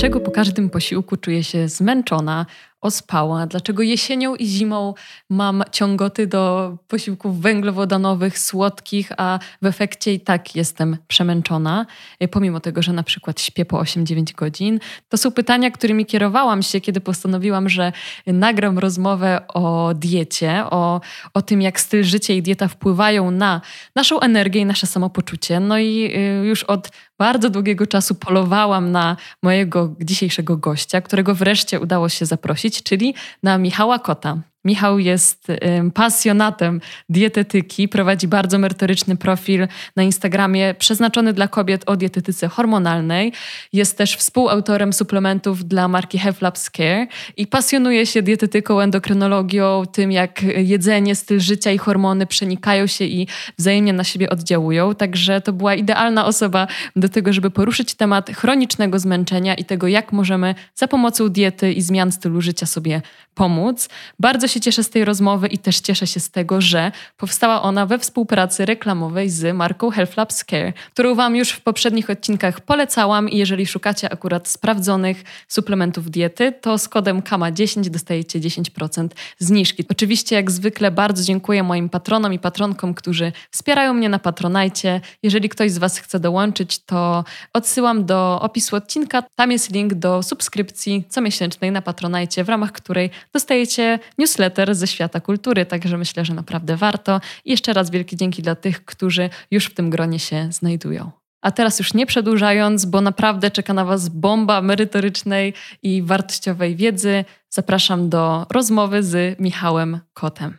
Dlaczego po każdym posiłku czuję się zmęczona, ospała? Dlaczego jesienią i zimą mam ciągoty do posiłków węglowodanowych, słodkich, a w efekcie i tak jestem przemęczona, e, pomimo tego, że na przykład śpię po 8-9 godzin? To są pytania, którymi kierowałam się, kiedy postanowiłam, że nagram rozmowę o diecie, o, o tym, jak styl życia i dieta wpływają na naszą energię i nasze samopoczucie. No i y, już od bardzo długiego czasu polowałam na mojego dzisiejszego gościa, którego wreszcie udało się zaprosić, czyli na Michała Kota. Michał jest pasjonatem dietetyki, prowadzi bardzo merytoryczny profil na Instagramie przeznaczony dla kobiet o dietetyce hormonalnej. Jest też współautorem suplementów dla marki Health Labs Care i pasjonuje się dietetyką, endokrynologią, tym jak jedzenie, styl życia i hormony przenikają się i wzajemnie na siebie oddziałują. Także to była idealna osoba do tego, żeby poruszyć temat chronicznego zmęczenia i tego, jak możemy za pomocą diety i zmian stylu życia sobie pomóc. Bardzo się cieszę z tej rozmowy i też cieszę się z tego, że powstała ona we współpracy reklamowej z marką Health Labs Care, którą Wam już w poprzednich odcinkach polecałam i jeżeli szukacie akurat sprawdzonych suplementów diety, to z kodem KAMA10 dostajecie 10% zniżki. Oczywiście jak zwykle bardzo dziękuję moim patronom i patronkom, którzy wspierają mnie na Patronajcie. Jeżeli ktoś z Was chce dołączyć, to odsyłam do opisu odcinka. Tam jest link do subskrypcji comiesięcznej na Patronajcie, w ramach której dostajecie newsletter ze świata kultury, także myślę, że naprawdę warto. I jeszcze raz wielkie dzięki dla tych, którzy już w tym gronie się znajdują. A teraz już nie przedłużając, bo naprawdę czeka na Was bomba merytorycznej i wartościowej wiedzy, zapraszam do rozmowy z Michałem Kotem.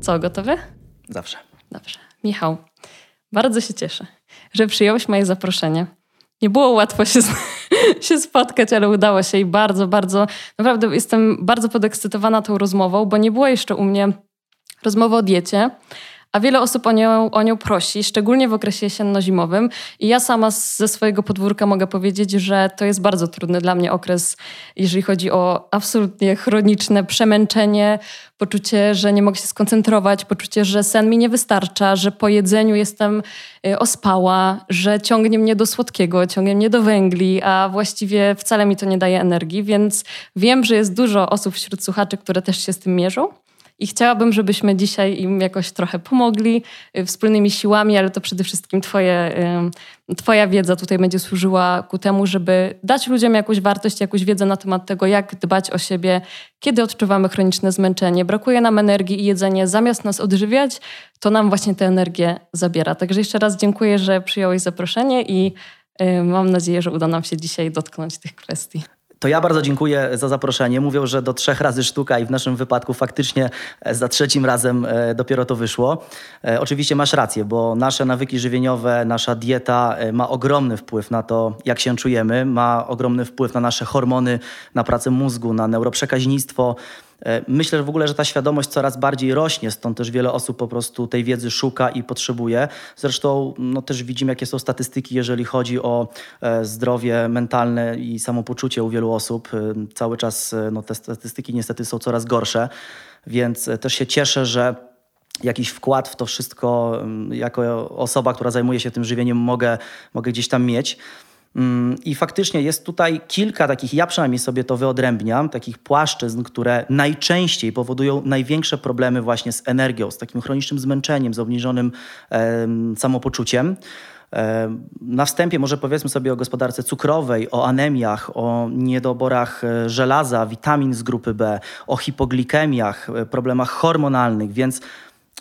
Co, gotowy? Zawsze. Dobrze. Michał, bardzo się cieszę, że przyjąłeś moje zaproszenie. Nie było łatwo się, się spotkać, ale udało się i bardzo, bardzo, naprawdę jestem bardzo podekscytowana tą rozmową, bo nie było jeszcze u mnie rozmowy o diecie, a wiele osób o nią, o nią prosi, szczególnie w okresie jesienno-zimowym. I ja sama ze swojego podwórka mogę powiedzieć, że to jest bardzo trudny dla mnie okres, jeżeli chodzi o absolutnie chroniczne przemęczenie, poczucie, że nie mogę się skoncentrować, poczucie, że sen mi nie wystarcza, że po jedzeniu jestem y, ospała, że ciągnie mnie do słodkiego, ciągnie mnie do węgli, a właściwie wcale mi to nie daje energii, więc wiem, że jest dużo osób wśród słuchaczy, które też się z tym mierzą. I chciałabym, żebyśmy dzisiaj im jakoś trochę pomogli y, wspólnymi siłami, ale to przede wszystkim twoje, Twoja wiedza tutaj będzie służyła ku temu, żeby dać ludziom jakąś wartość, jakąś wiedzę na temat tego, jak dbać o siebie, kiedy odczuwamy chroniczne zmęczenie. Brakuje nam energii i jedzenie zamiast nas odżywiać, to nam właśnie tę energię zabiera. Także jeszcze raz dziękuję, że przyjąłeś zaproszenie i y, mam nadzieję, że uda nam się dzisiaj dotknąć tych kwestii. To ja bardzo dziękuję za zaproszenie. Mówią, że do trzech razy sztuka i w naszym wypadku faktycznie e, za trzecim razem e, dopiero to wyszło. E, oczywiście masz rację, bo nasze nawyki żywieniowe, nasza dieta ma ogromny wpływ na to, jak się czujemy, ma ogromny wpływ na nasze hormony, na pracę mózgu, na neuroprzekaźnictwo. E, myślę że w ogóle, że ta świadomość coraz bardziej rośnie, stąd też wiele osób po prostu tej wiedzy szuka i potrzebuje. Zresztą no, też widzimy, jakie są statystyki, jeżeli chodzi o e, zdrowie mentalne i samopoczucie u wielu osób. E, cały czas no, te statystyki niestety są coraz gorsze, więc też się cieszę, że jakiś wkład w to wszystko jako osoba, która zajmuje się tym żywieniem mogę, mogę gdzieś tam mieć. Mm, I faktycznie jest tutaj kilka takich, ja przynajmniej sobie to wyodrębniam, takich płaszczyzn, które najczęściej powodują największe problemy właśnie z energią, z takim chronicznym zmęczeniem, z obniżonym e, samopoczuciem. Na wstępie może powiedzmy sobie o gospodarce cukrowej, o anemiach, o niedoborach e, żelaza, witamin z grupy B, o hipoglikemiach, e, problemach hormonalnych, więc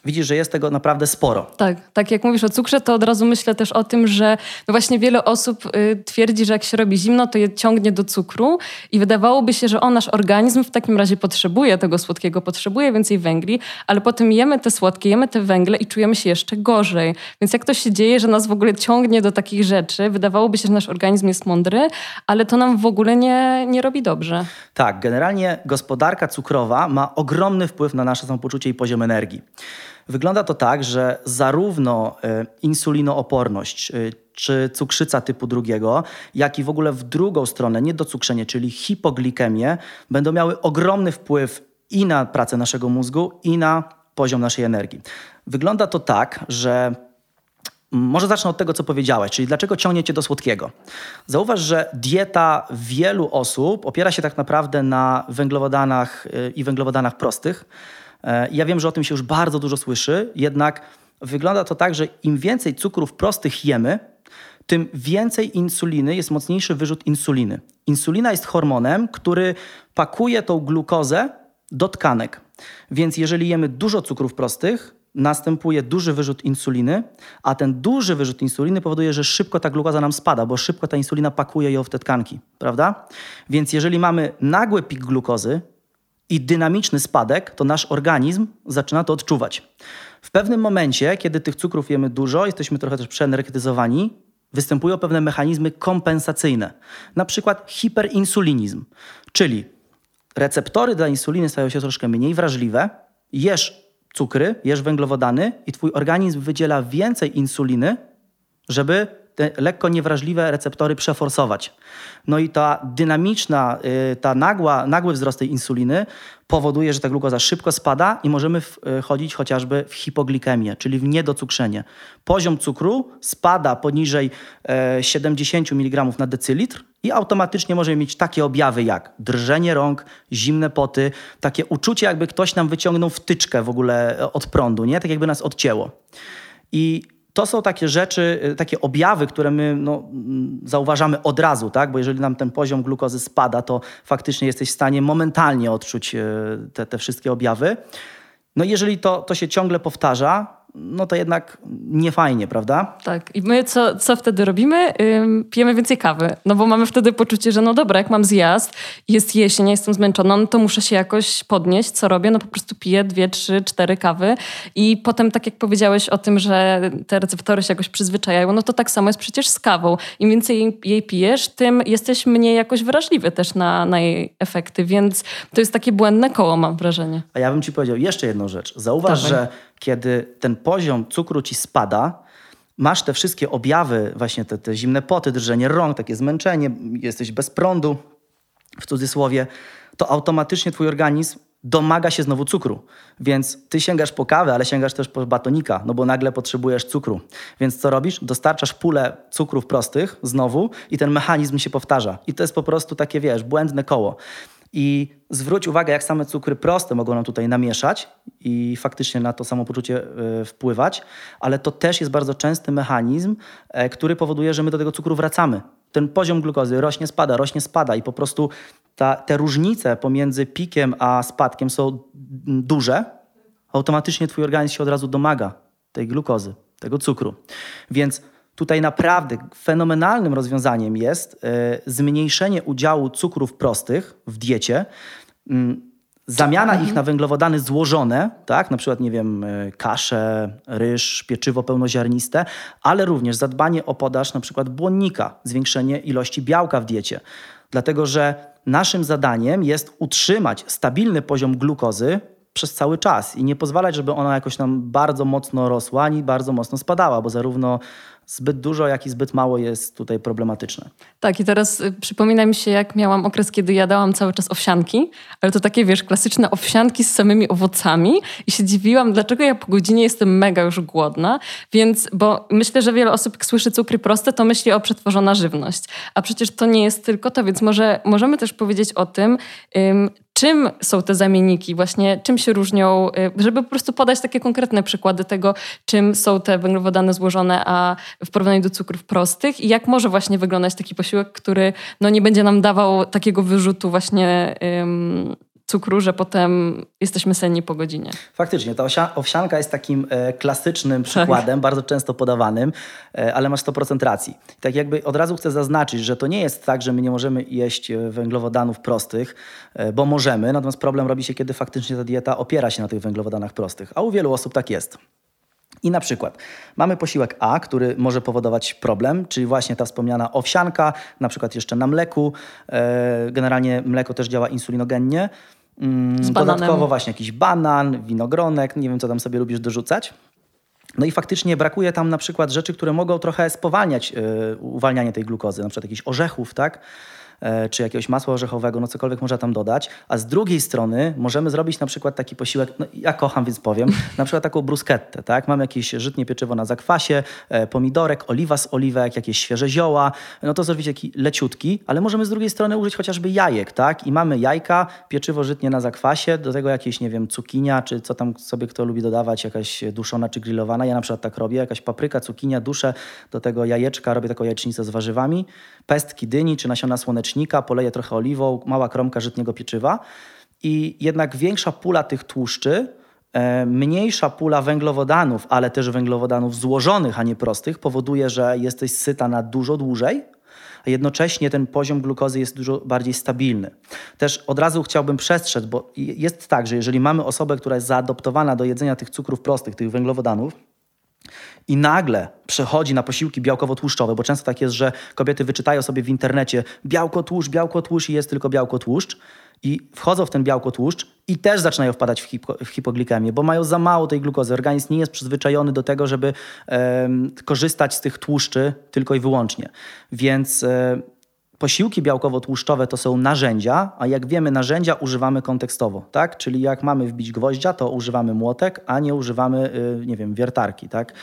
widzisz, że jest tego naprawdę sporo. Tak, tak jak mówisz o cukrze, to od razu myślę też o tym, że no właśnie wiele osób y, twierdzi, że jak się robi zimno, to je ciągnie do cukru i wydawałoby się, że on, nasz organizm w takim razie potrzebuje tego słodkiego, potrzebuje więcej węgli, ale potem jemy te słodkie, jemy te węgle i czujemy się jeszcze gorzej. Więc jak to się dzieje, że nas w ogóle ciągnie do takich rzeczy, wydawałoby się, że nasz organizm jest mądry, ale to nam w ogóle nie, nie robi dobrze. Tak, generalnie gospodarka cukrowa ma ogromny wpływ na nasze samopoczucie i poziom energii. Wygląda to tak, że zarówno e, insulinooporność, e, czy cukrzyca typu drugiego, jak i w ogóle w drugą stronę, niedocukrzenie, czyli hipoglikemię, będą miały ogromny wpływ i na pracę naszego mózgu, i na poziom naszej energii. Wygląda to tak, że może zacznę od tego, co powiedziałeś, czyli dlaczego ciągniecie do słodkiego. Zauważ, że dieta wielu osób opiera się tak naprawdę na węglowodanach y, i węglowodanach prostych. E, ja wiem, że o tym się już bardzo dużo słyszy, jednak wygląda to tak, że im więcej cukrów prostych jemy, tym więcej insuliny, jest mocniejszy wyrzut insuliny. Insulina jest hormonem, który pakuje tą glukozę do tkanek. Więc jeżeli jemy dużo cukrów prostych, następuje duży wyrzut insuliny, a ten duży wyrzut insuliny powoduje, że szybko ta glukoza nam spada, bo szybko ta insulina pakuje ją w te tkanki, prawda? Więc jeżeli mamy nagły pik glukozy i dynamiczny spadek, to nasz organizm zaczyna to odczuwać. W pewnym momencie, kiedy tych cukrów jemy dużo, jesteśmy trochę też przeenergetyzowani, występują pewne mechanizmy kompensacyjne, na przykład hiperinsulinizm, czyli receptory dla insuliny stają się troszkę mniej wrażliwe, jesz cukry, jesz węglowodany i twój organizm wydziela więcej insuliny, żeby te lekko niewrażliwe receptory przeforsować. No i ta dynamiczna, y, ta nagła, nagły wzrost tej insuliny powoduje, że ta glukoza szybko spada i możemy wchodzić chociażby w hipoglikemię, czyli w niedocukrzenie. Poziom cukru spada poniżej 70 e, mg na decylitr i automatycznie możemy mieć takie objawy jak drżenie rąk, zimne poty, takie uczucie jakby ktoś nam wyciągnął wtyczkę w ogóle e, od prądu, nie? tak jakby nas odcięło. I to są takie rzeczy, y, takie objawy, które my no, mm, zauważamy od razu, tak? bo jeżeli nam ten poziom glukozy spada, to faktycznie jesteś w stanie momentalnie odczuć y, te, te wszystkie objawy. No jeżeli to, to się ciągle powtarza, no to jednak nie fajnie, prawda? Tak. I my co, co wtedy robimy? Ym, pijemy więcej kawy. No bo mamy wtedy poczucie, że no dobra, jak mam zjazd, jest jesień, jestem zmęczona, no to muszę się jakoś podnieść. Co robię? No po prostu piję dwie, trzy, cztery kawy. I potem, tak jak powiedziałeś o tym, że te receptory się jakoś przyzwyczajają, no to tak samo jest przecież z kawą. Im więcej jej pijesz, tym jesteś mniej jakoś wrażliwy też na, na jej efekty. Więc to jest takie błędne koło, mam wrażenie. A ja bym ci powiedział jeszcze jedną rzecz. Zauważ, Dawaj. że kiedy ten poziom cukru ci spada, masz te wszystkie objawy, właśnie te, te zimne poty, drżenie rąk, takie zmęczenie, jesteś bez prądu, w cudzysłowie, to automatycznie twój organizm domaga się znowu cukru. Więc ty sięgasz po kawę, ale sięgasz też po batonika, no bo nagle potrzebujesz cukru. Więc co robisz? Dostarczasz pulę cukrów prostych znowu i ten mechanizm się powtarza. I to jest po prostu takie, wiesz, błędne koło. I zwróć uwagę, jak same cukry proste mogą nam tutaj namieszać i faktycznie na to samopoczucie e, wpływać, ale to też jest bardzo częsty mechanizm, e, który powoduje, że my do tego cukru wracamy. Ten poziom glukozy rośnie, spada, rośnie, spada i po prostu ta, te różnice pomiędzy pikiem a spadkiem są duże. Automatycznie twój organizm się od razu domaga tej glukozy, tego cukru. Więc Tutaj naprawdę fenomenalnym rozwiązaniem jest e, zmniejszenie udziału cukrów prostych w diecie, mm, zamiana mhm. ich na węglowodany złożone, tak, na przykład, nie wiem, e, kasze, ryż, pieczywo pełnoziarniste, ale również zadbanie o podaż na przykład błonnika, zwiększenie ilości białka w diecie. Dlatego, że naszym zadaniem jest utrzymać stabilny poziom glukozy przez cały czas i nie pozwalać, żeby ona jakoś nam bardzo mocno rosła, ani bardzo mocno spadała, bo zarówno zbyt dużo, jak i zbyt mało jest tutaj problematyczne. Tak, i teraz y, przypomina mi się, jak miałam okres, kiedy jadałam cały czas owsianki, ale to takie, wiesz, klasyczne owsianki z samymi owocami i się dziwiłam, dlaczego ja po godzinie jestem mega już głodna, więc, bo myślę, że wiele osób, jak słyszy cukry proste, to myśli o przetworzona żywność, a przecież to nie jest tylko to, więc może możemy też powiedzieć o tym, czym są te zamienniki, właśnie czym się różnią, y, żeby po prostu podać takie konkretne przykłady tego, czym są te węglowodany złożone, a w porównaniu do cukrów prostych? I jak może właśnie wyglądać taki posiłek, który no, nie będzie nam dawał takiego wyrzutu właśnie cukru, że potem jesteśmy senni po godzinie. Faktycznie, ta owsianka jest takim e, klasycznym tak. przykładem, tak. bardzo często podawanym, e, ale masz 100% racji. Tak jakby od razu chcę zaznaczyć, że to nie jest tak, że my nie możemy jeść e, węglowodanów prostych, bo możemy, natomiast problem robi się, kiedy faktycznie ta dieta opiera się na tych węglowodanach prostych, a u wielu osób tak jest. I na przykład mamy posiłek A, który może powodować problem, czyli właśnie ta wspomniana owsianka, na przykład jeszcze na mleku. Generalnie mleko też działa insulinogennie. Mm, dodatkowo właśnie jakiś banan, winogronek, nie wiem co tam sobie lubisz dorzucać. No i faktycznie brakuje tam na przykład rzeczy, które mogą trochę spowalniać yy, uwalnianie tej glukozy, na przykład jakichś orzechów, tak? E, czy jakiegoś masła orzechowego, no cokolwiek można tam dodać, a z drugiej strony możemy zrobić na przykład taki posiłek, no ja kocham, więc powiem, na przykład taką bruschettę, tak? Mamy jakieś żytnie pieczywo na zakwasie, e, pomidorek, oliwa z oliwek, jakieś świeże zioła, no to zrobić taki leciutki, ale możemy z drugiej strony użyć chociażby jajek, tak? I mamy jajka, pieczywo żytnie na zakwasie, do tego jakieś, nie wiem, cukinia, czy co tam sobie kto lubi dodawać, jakaś duszona czy grillowana. Ja na przykład tak robię, jakaś papryka, cukinia, duszę, do tego jajeczka, robię taką jajecznicę z warzywami, pestki dyni czy nasiona słonecznika, poleję trochę oliwą, mała kromka żytniego pieczywa i jednak większa pula tych tłuszczy, e, mniejsza pula węglowodanów, ale też węglowodanów złożonych, a nie prostych, powoduje, że jesteś syta na dużo dłużej, a jednocześnie ten poziom glukozy jest dużo bardziej stabilny. Też od razu chciałbym przestrzec, bo jest tak, że jeżeli mamy osobę, która jest zaadoptowana do jedzenia tych cukrów prostych, tych węglowodanów, i nagle przechodzi na posiłki białkowo-tłuszczowe, bo często tak jest, że kobiety wyczytają sobie w internecie białko tłuszcz, białko tłuszcz i jest tylko białko tłuszcz i wchodzą w ten białko tłuszcz i też zaczynają wpadać w, hipo, w hipoglikemię, bo mają za mało tej glukozy. Organizm nie jest przyzwyczajony do tego, żeby korzystać z tych tłuszczy tylko i wyłącznie. Więc e, posiłki białkowo-tłuszczowe to są narzędzia, a jak wiemy, narzędzia używamy kontekstowo, tak? Czyli jak mamy wbić gwoździa, to używamy młotek, a nie używamy, y, nie wiem, wiertarki, tak?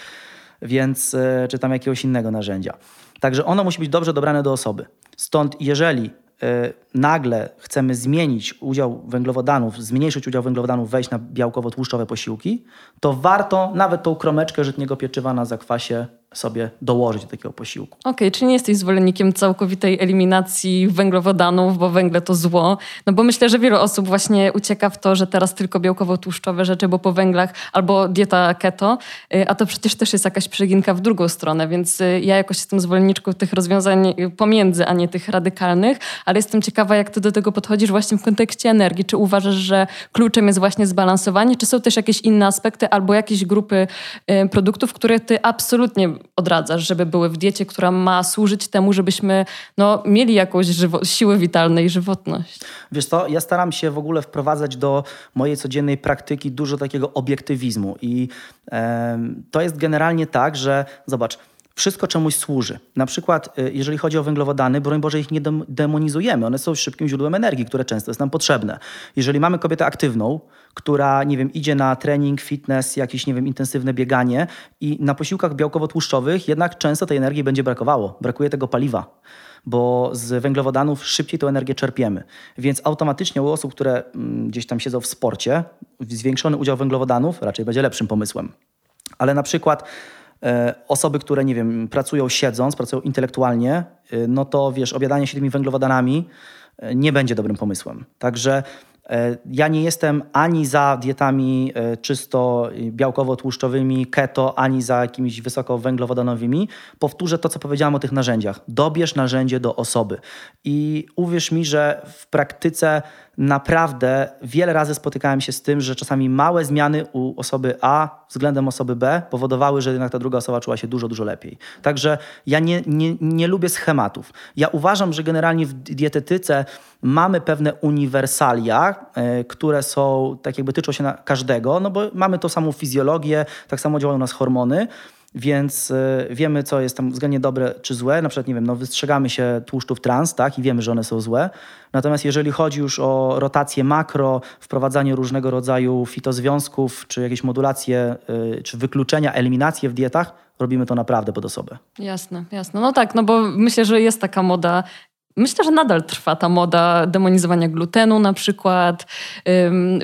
Więc, y, czy tam jakiegoś innego narzędzia. Także ono musi być dobrze dobrane do osoby. Stąd jeżeli Y, nagle chcemy zmienić udział węglowodanów, zmniejszyć udział węglowodanów, wejść na białkowo-tłuszczowe posiłki, to warto nawet tą kromeczkę żytniego pieczywa na zakwasie sobie dołożyć do takiego posiłku. Okej, okay, czyli nie jesteś zwolennikiem całkowitej eliminacji węglowodanów, bo węgle to zło. No bo myślę, że wiele osób właśnie ucieka w to, że teraz tylko białkowo-tłuszczowe rzeczy, bo po węglach, albo dieta keto, y, a to przecież też jest jakaś przeginka w drugą stronę, więc y, ja jakoś jestem zwolenniczką tych rozwiązań pomiędzy, a nie tych radykalnych, ale jestem ciekawa, jak ty do tego podchodzisz właśnie w kontekście energii. Czy uważasz, że kluczem jest właśnie zbalansowanie, czy są też jakieś inne aspekty albo jakieś grupy y, produktów, które ty absolutnie odradzasz, żeby były w diecie, która ma służyć temu, żebyśmy no, mieli jakąś żywo- siłę witalną i żywotność? Wiesz co, ja staram się w ogóle wprowadzać do mojej codziennej praktyki dużo takiego obiektywizmu i e, to jest generalnie tak, że zobacz, wszystko czemuś służy. Na przykład, y, jeżeli chodzi o węglowodany, broń Boże, ich nie demonizujemy. One są szybkim źródłem energii, które często jest nam potrzebne. Jeżeli mamy kobietę aktywną, która, nie wiem, idzie na trening, fitness, jakieś, nie wiem, intensywne bieganie i na posiłkach białkowo-tłuszczowych jednak często tej energii będzie brakowało. Brakuje tego paliwa bo z węglowodanów szybciej tę energię czerpiemy. Więc automatycznie u osób, które mm, gdzieś tam siedzą w sporcie, zwiększony udział węglowodanów raczej będzie lepszym pomysłem. Ale na przykład osoby, które, nie wiem, pracują siedząc, pracują intelektualnie, e, no to wiesz, obiadanie się tymi węglowodanami e, nie będzie dobrym pomysłem. Także ja nie jestem ani za dietami czysto białkowo-tłuszczowymi, keto, ani za jakimiś wysokowęglowodanowymi. Powtórzę to, co powiedziałam o tych narzędziach. Dobierz narzędzie do osoby. I uwierz mi, że w praktyce naprawdę wiele razy spotykałem się z tym, że czasami małe zmiany u osoby A względem osoby B powodowały, że jednak ta druga osoba czuła się dużo, dużo lepiej. Także ja nie, nie, nie lubię schematów. Ja uważam, że generalnie w dietetyce mamy pewne uniwersalia, y, które są, tak jakby tyczą się każdego, no bo mamy tą samą fizjologię, tak samo działają nas hormony, więc y, wiemy, co jest tam względnie dobre czy złe. Na przykład, nie wiem, no wystrzegamy się tłuszczów trans, tak, i wiemy, że one są złe. Natomiast jeżeli chodzi już o rotację makro, wprowadzanie różnego rodzaju fitozwiązków, czy jakieś modulacje, y, czy wykluczenia, eliminacje w dietach, robimy to naprawdę pod osobę. Jasne, jasne. No tak, no bo myślę, że jest taka moda Myślę, że nadal trwa ta moda demonizowania glutenu na przykład,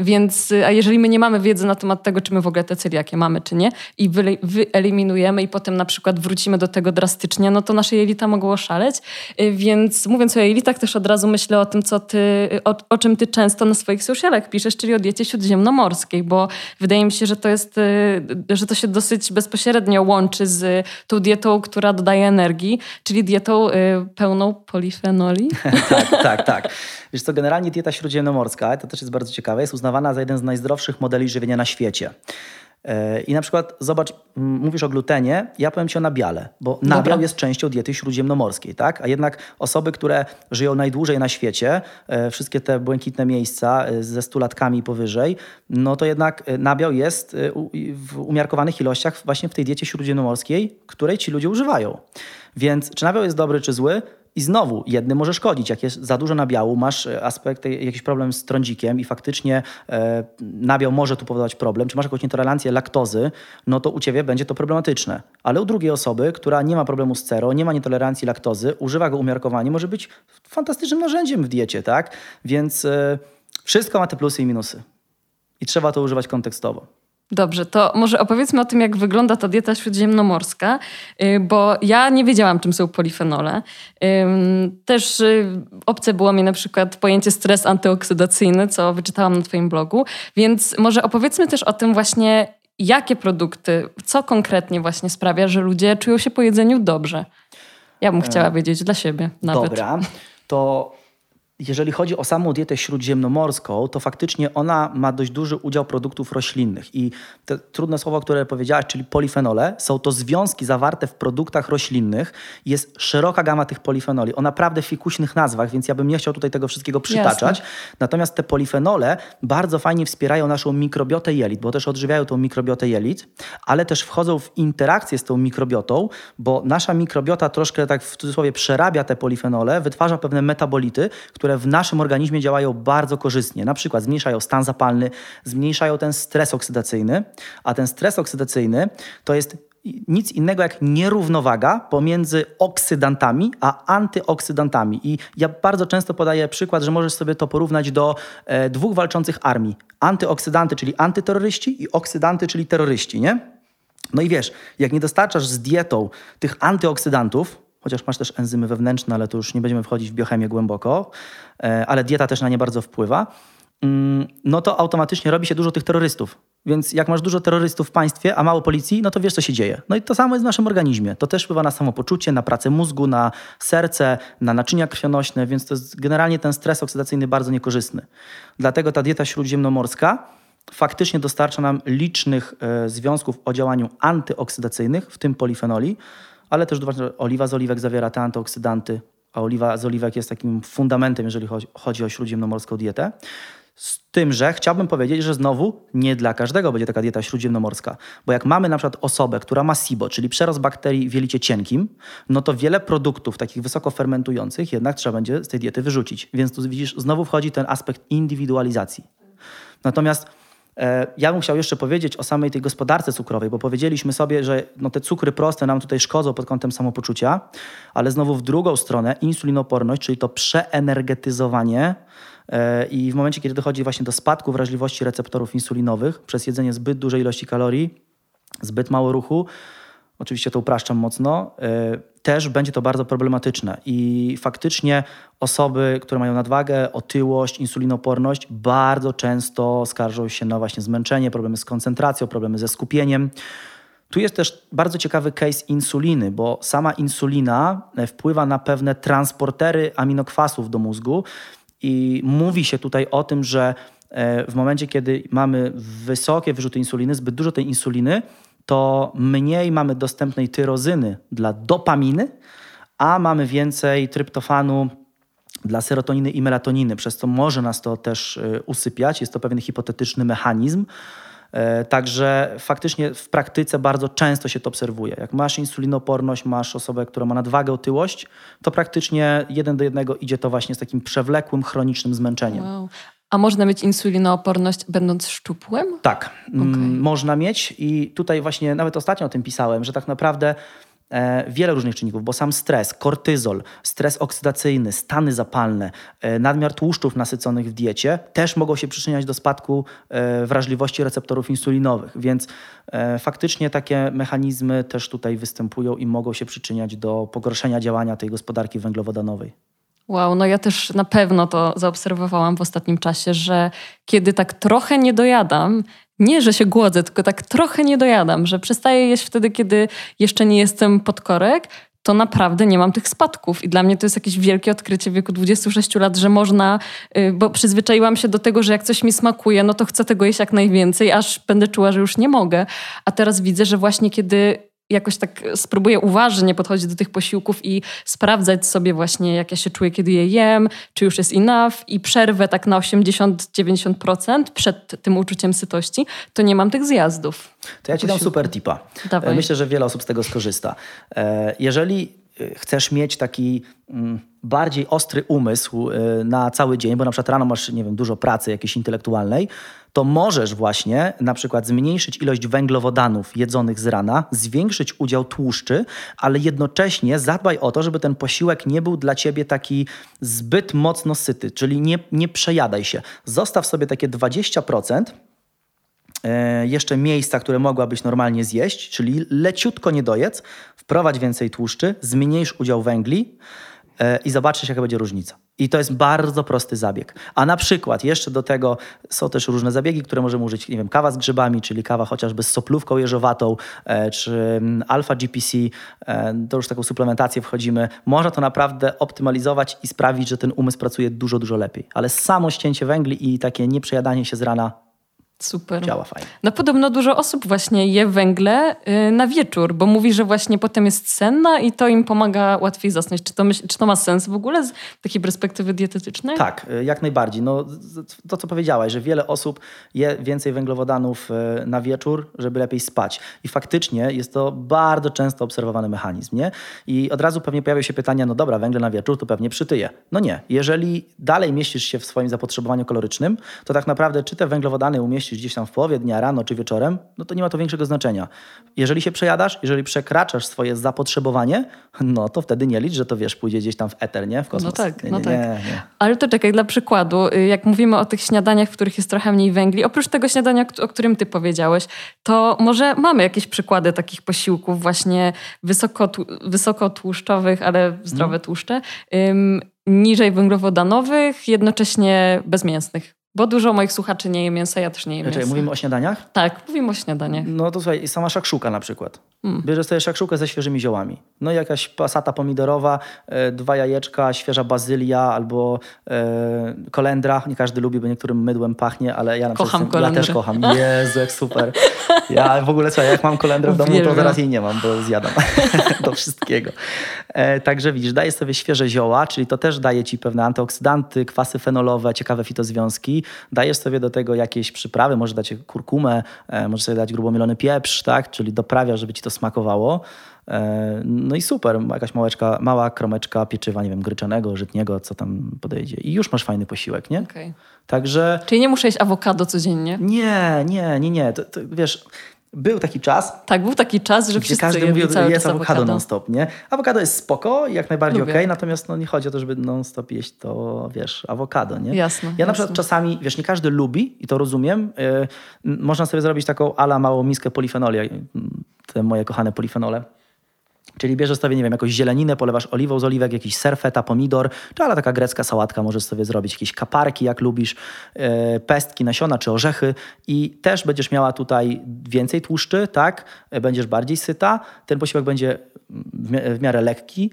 więc a jeżeli my nie mamy wiedzy na temat tego, czy my w ogóle te celiakie mamy, czy nie i wyeliminujemy i potem na przykład wrócimy do tego drastycznie, no to nasze jelita mogą oszaleć, y, więc mówiąc o jelitach też od razu myślę o tym, co ty, o, o czym ty często na swoich socialach piszesz, czyli o diecie śródziemnomorskiej, bo wydaje mi się, że to jest, y, że to się dosyć bezpośrednio łączy z tą dietą, która dodaje energii, czyli dietą y, pełną polifenolu tak, tak, tak. Wiesz co, generalnie dieta śródziemnomorska, to też jest bardzo ciekawe, jest uznawana za jeden z najzdrowszych modeli żywienia na świecie. E, I na przykład zobacz, mówisz o glutenie, ja powiem ci o nabiale, bo nabiał Dobra. jest częścią diety śródziemnomorskiej, tak? A jednak osoby, które żyją najdłużej na świecie, e, wszystkie te błękitne miejsca e, ze stulatkami powyżej, no to jednak nabiał jest w umiarkowanych ilościach właśnie w tej diecie śródziemnomorskiej, której ci ludzie używają. Więc czy nabiał jest dobry czy zły? I znowu, jedny może szkodzić. Jak jest za dużo nabiału, masz e, aspekt, jakiś problem z trądzikiem i faktycznie e, nabiał może tu powodować problem, czy masz jakąś intolerancję laktozy, no to u ciebie będzie to problematyczne. Ale u drugiej osoby, która nie ma problemu z cero, nie ma nietolerancji laktozy, używa go umiarkowanie, może być fantastycznym narzędziem w diecie, tak? Więc e, wszystko ma te plusy i minusy. I trzeba to używać kontekstowo. Dobrze, to może opowiedzmy o tym, jak wygląda ta dieta śródziemnomorska, y, bo ja nie wiedziałam, czym są polifenole. Też y, obce było mi na przykład pojęcie stres antyoksydacyjny, co wyczytałam na Twoim blogu, więc może opowiedzmy też o tym właśnie, jakie produkty, co konkretnie właśnie sprawia, że ludzie czują się po jedzeniu dobrze. Ja bym chciała e, wiedzieć dla siebie nawet. Dobra, to jeżeli chodzi o samą dietę śródziemnomorską, to faktycznie ona ma dość duży udział produktów roślinnych. I te trudne słowo, które powiedziałaś, czyli polifenole, są to związki zawarte w produktach roślinnych. Jest szeroka gama tych polifenoli o naprawdę fikuśnych nazwach, więc ja bym nie chciał tutaj tego wszystkiego przytaczać. Jasne. Natomiast te polifenole bardzo fajnie wspierają naszą mikrobiotę jelit, bo też odżywiają tą mikrobiotę jelit, ale też wchodzą w interakcję z tą mikrobiotą, bo nasza mikrobiota troszkę tak w cudzysłowie przerabia te polifenole, wytwarza pewne metabolity, które w naszym organizmie działają bardzo korzystnie. Na przykład zmniejszają stan zapalny, zmniejszają ten stres oksydacyjny, a ten stres oksydacyjny to jest nic innego jak nierównowaga pomiędzy oksydantami a antyoksydantami. I ja bardzo często podaję przykład, że możesz sobie to porównać do e, dwóch walczących armii. Antyoksydanty, czyli antyterroryści i oksydanty, czyli terroryści, nie? No i wiesz, jak nie dostarczasz z dietą tych antyoksydantów, chociaż masz też enzymy wewnętrzne, ale to już nie będziemy wchodzić w biochemię głęboko, e, ale dieta też na nie bardzo wpływa, mm, no to automatycznie robi się dużo tych terrorystów. Więc jak masz dużo terrorystów w państwie, a mało policji, no to wiesz, co się dzieje. No i to samo jest w naszym organizmie. To też wpływa na samopoczucie, na pracę mózgu, na serce, na naczynia krwionośne, więc to jest generalnie ten stres oksydacyjny bardzo niekorzystny. Dlatego ta dieta śródziemnomorska faktycznie dostarcza nam licznych e, związków o działaniu antyoksydacyjnych, w tym polifenoli, ale też oliwa z oliwek zawiera te antyoksydanty, a oliwa z oliwek jest takim fundamentem, jeżeli chodzi o śródziemnomorską dietę. Z tym, że chciałbym powiedzieć, że znowu nie dla każdego będzie taka dieta śródziemnomorska. Bo jak mamy na przykład osobę, która ma SIBO, czyli przerost bakterii w jelicie cienkim, no to wiele produktów takich wysoko fermentujących jednak trzeba będzie z tej diety wyrzucić. Więc tu widzisz, znowu wchodzi ten aspekt indywidualizacji. Natomiast ja bym chciał jeszcze powiedzieć o samej tej gospodarce cukrowej, bo powiedzieliśmy sobie, że no te cukry proste nam tutaj szkodzą pod kątem samopoczucia, ale znowu w drugą stronę insulinoporność, czyli to przeenergetyzowanie e, i w momencie, kiedy dochodzi właśnie do spadku wrażliwości receptorów insulinowych przez jedzenie zbyt dużej ilości kalorii, zbyt mało ruchu, oczywiście to upraszczam mocno, e, też będzie to bardzo problematyczne. I faktycznie osoby, które mają nadwagę, otyłość, insulinoporność, bardzo często skarżą się na właśnie zmęczenie, problemy z koncentracją, problemy ze skupieniem. Tu jest też bardzo ciekawy case insuliny, bo sama insulina e, wpływa na pewne transportery aminokwasów do mózgu i mówi się tutaj o tym, że e, w momencie, kiedy mamy wysokie wyrzuty insuliny, zbyt dużo tej insuliny, to mniej mamy dostępnej tyrozyny dla dopaminy, a mamy więcej tryptofanu dla serotoniny i melatoniny, przez co może nas to też y, usypiać. Jest to pewien hipotetyczny mechanizm. E, także faktycznie w praktyce bardzo często się to obserwuje. Jak masz insulinoporność, masz osobę, która ma nadwagę, otyłość, to praktycznie jeden do jednego idzie to właśnie z takim przewlekłym, chronicznym zmęczeniem. Wow. A można mieć insulinooporność będąc szczupłym? Tak, okay. można mieć i tutaj właśnie nawet ostatnio o tym pisałem, że tak naprawdę e, wiele różnych czynników, bo sam stres, kortyzol, stres oksydacyjny, stany zapalne, e, nadmiar tłuszczów nasyconych w diecie też mogą się przyczyniać do spadku e, wrażliwości receptorów insulinowych, więc faktycznie takie mechanizmy też tutaj występują i mogą się przyczyniać do pogorszenia działania tej gospodarki węglowodanowej. Wow, no ja też na pewno to zaobserwowałam w ostatnim czasie, że kiedy tak trochę nie dojadam, nie, że się głodzę, tylko tak trochę nie dojadam, że przestaję jeść wtedy, kiedy jeszcze nie jestem pod korek, to naprawdę nie mam tych spadków. I dla mnie to jest jakieś wielkie odkrycie w wieku 26 lat, że można, y, bo przyzwyczaiłam się do tego, że jak coś mi smakuje, no to chcę tego jeść jak najwięcej, aż będę czuła, że już nie mogę. A teraz widzę, że właśnie kiedy jakoś tak spróbuję uważnie podchodzić do tych posiłków i sprawdzać sobie właśnie, jak ja się czuję, kiedy je jem, czy już jest enough i przerwę tak na 80-90% przed tym uczuciem sytości, to nie mam tych zjazdów. To ja ci dam super tipa. Dawaj. Myślę, że wiele osób z tego skorzysta. E, jeżeli y, chcesz mieć taki mm, bardziej ostry umysł na cały dzień, bo na przykład rano masz, nie wiem, dużo pracy jakiejś intelektualnej, to możesz właśnie na przykład zmniejszyć ilość węglowodanów jedzonych z rana, zwiększyć udział tłuszczy, ale jednocześnie zadbaj o to, żeby ten posiłek nie był dla ciebie taki zbyt mocno syty, czyli nie, nie przejadaj się. Zostaw sobie takie 20% e, jeszcze miejsca, które mogłabyś normalnie zjeść, czyli leciutko nie dojedz, wprowadź więcej tłuszczy, zmniejsz udział węgli e, i zobaczysz, jaka będzie różnica. I to jest bardzo prosty zabieg. A na przykład jeszcze do tego są też różne zabiegi, które możemy użyć, nie wiem, kawa z grzybami, czyli kawa chociażby z soplówką jeżowatą, e, czy mm, alfa GPC, e, to już taką suplementację wchodzimy. Można to naprawdę optymalizować i sprawić, że ten umysł pracuje dużo, dużo lepiej. Ale samo ścięcie węgli i takie nieprzejadanie się z rana Super. Działa fajnie. No podobno dużo osób właśnie je węgle y, na wieczór, bo mówi, że właśnie potem jest senna i to im pomaga łatwiej zasnąć. Czy to, myśl, czy to ma sens w ogóle z takiej perspektywy dietetycznej? Tak, y, jak najbardziej. No, to, co powiedziałaś, że wiele osób je więcej węglowodanów y, na wieczór, żeby lepiej spać. I faktycznie jest to bardzo często obserwowany mechanizm. Nie? I od razu pewnie pojawią się pytania, no dobra, węgle na wieczór to pewnie przytyje. No nie. Jeżeli dalej mieścisz się w swoim zapotrzebowaniu kalorycznym, to tak naprawdę czy te węglowodany umieścisz gdzieś tam w połowie dnia, rano czy wieczorem, no to nie ma to większego znaczenia. Jeżeli się przejadasz, jeżeli przekraczasz swoje zapotrzebowanie, no to wtedy nie licz, że to wiesz, pójdzie gdzieś tam w eter, nie? W kosmos. No tak, nie, no nie, tak. Nie. Ale to czekaj, dla przykładu, y, jak mówimy o tych śniadaniach, w których jest trochę mniej węgli, oprócz tego śniadania, o którym ty powiedziałeś, to może mamy jakieś przykłady takich posiłków właśnie wysoko, wysokotłuszczowych, ale zdrowe hmm. tłuszcze, niżej węglowodanowych, jednocześnie bezmięsnych. Bo dużo moich słuchaczy nie je mięsa, ja też nie jem mięsa. mówimy o śniadaniach? Tak, mówimy o śniadaniach. No to słuchaj, sama szakszuka na przykład. Hmm. Bierzesz sobie szakszukę ze świeżymi ziołami. No i jakaś pasata pomidorowa, e, dwa jajeczka, świeża bazylia albo e, kolendra. Nie każdy lubi, bo niektórym mydłem pachnie, ale ja na kocham przykład ja też kocham. Jezu, jak super. Ja w ogóle co, jak mam kolendrę w domu, to zaraz jej nie mam, bo zjadam do wszystkiego. E, także widzisz, dajesz sobie świeże zioła, czyli to też daje ci pewne antyoksydanty, kwasy fenolowe, ciekawe fitozwiązki. Dajesz sobie do tego jakieś przyprawy, może dać kurkumę, e, może sobie dać grubomielony pieprz, tak? czyli doprawia, żeby ci to smakowało. E, no i super, jakaś małeczka, mała kromeczka pieczywa, nie wiem, gryczanego, żytniego, co tam podejdzie. I już masz fajny posiłek, nie? Okay. Także... Czyli nie muszę jeść awokado codziennie? Nie, nie, nie, nie. To, to, wiesz, był taki czas. Tak, był taki czas, że wszyscy każdy mówił, że jest awokado non-stop, nie? Awokado jest spoko, jak najbardziej okej, okay, natomiast no, nie chodzi o to, żeby non-stop jeść to, wiesz, awokado, nie? Jasne. Ja na przykład czasami, wiesz, nie każdy lubi i to rozumiem. Yy, można sobie zrobić taką ala małą miskę polifenoli, te moje kochane polifenole Czyli bierzesz sobie, nie wiem, jakąś zieleninę, polewasz oliwą z oliwek, jakiś serfeta, pomidor, czy ale taka grecka sałatka możesz sobie zrobić, jakieś kaparki, jak lubisz, e, pestki, nasiona czy orzechy i też będziesz miała tutaj więcej tłuszczy, tak? E, będziesz bardziej syta, ten posiłek będzie w miarę lekki,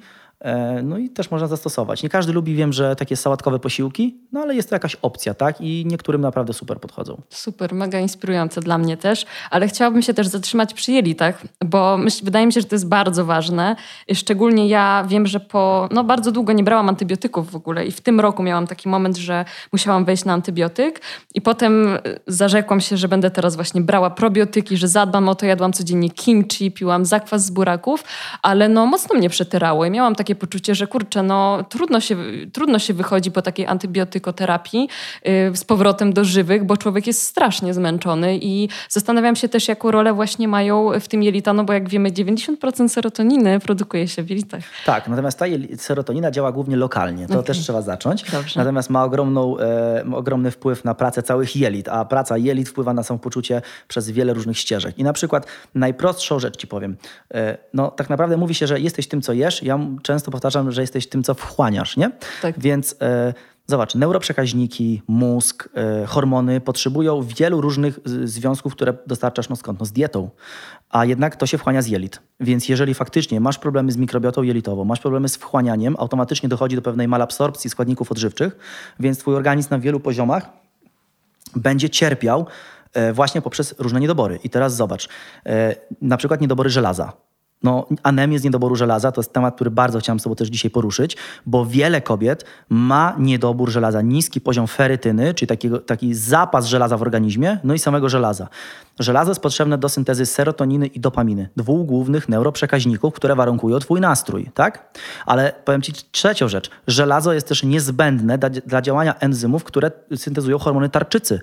no i też można zastosować. Nie każdy lubi, wiem, że takie sałatkowe posiłki, no ale jest to jakaś opcja, tak? I niektórym naprawdę super podchodzą. Super, mega inspirujące dla mnie też, ale chciałabym się też zatrzymać przy jelitach, bo myśl, wydaje mi się, że to jest bardzo ważne. Szczególnie ja wiem, że po, no bardzo długo nie brałam antybiotyków w ogóle i w tym roku miałam taki moment, że musiałam wejść na antybiotyk i potem e, zarzekłam się, że będę teraz właśnie brała probiotyki, że zadbam o to, jadłam codziennie kimchi, piłam zakwas z buraków, ale no mocno mnie przetyrało i miałam takie takie poczucie, że kurczę, no trudno się, trudno się wychodzi po takiej antybiotykoterapii yy, z powrotem do żywych, bo człowiek jest strasznie zmęczony i zastanawiam się też, jaką rolę właśnie mają w tym jelita, no bo jak wiemy, 90% serotoniny produkuje się w jelitach. Tak, natomiast ta serotonina działa głównie lokalnie, to okay. też trzeba zacząć. Dobrze. Natomiast ma ogromną, e, ogromny wpływ na pracę całych jelit, a praca jelit wpływa na samopoczucie przez wiele różnych ścieżek. I na przykład najprostszą rzecz ci powiem. E, no tak naprawdę mówi się, że jesteś tym, co jesz. Ja często często powtarzam, że jesteś tym, co wchłaniasz, nie? Tak. Więc e, zobacz, neuroprzekaźniki, mózg, e, hormony potrzebują wielu różnych związków, które dostarczasz no skąd? No z dietą. A jednak to się wchłania z jelit. Więc jeżeli faktycznie masz problemy z mikrobiotą jelitową, masz problemy z wchłanianiem, automatycznie dochodzi do pewnej malabsorpcji składników odżywczych, więc twój organizm na wielu poziomach będzie cierpiał e, właśnie poprzez różne niedobory. I teraz zobacz, e, na przykład niedobory żelaza No, anemię z niedoboru żelaza to jest temat, który bardzo chciałam z Tobą też dzisiaj poruszyć, bo wiele kobiet ma niedobór żelaza, niski poziom ferytyny, czyli takiego, taki zapas żelaza w organizmie, no i samego żelaza. Żelazo jest potrzebne do syntezy serotoniny i dopaminy, dwóch głównych neuroprzekaźników, które warunkują Twój nastrój, tak? Ale powiem Ci trzecią rzecz. Żelazo jest też niezbędne dla, dla działania enzymów, które syntezują hormony tarczycy,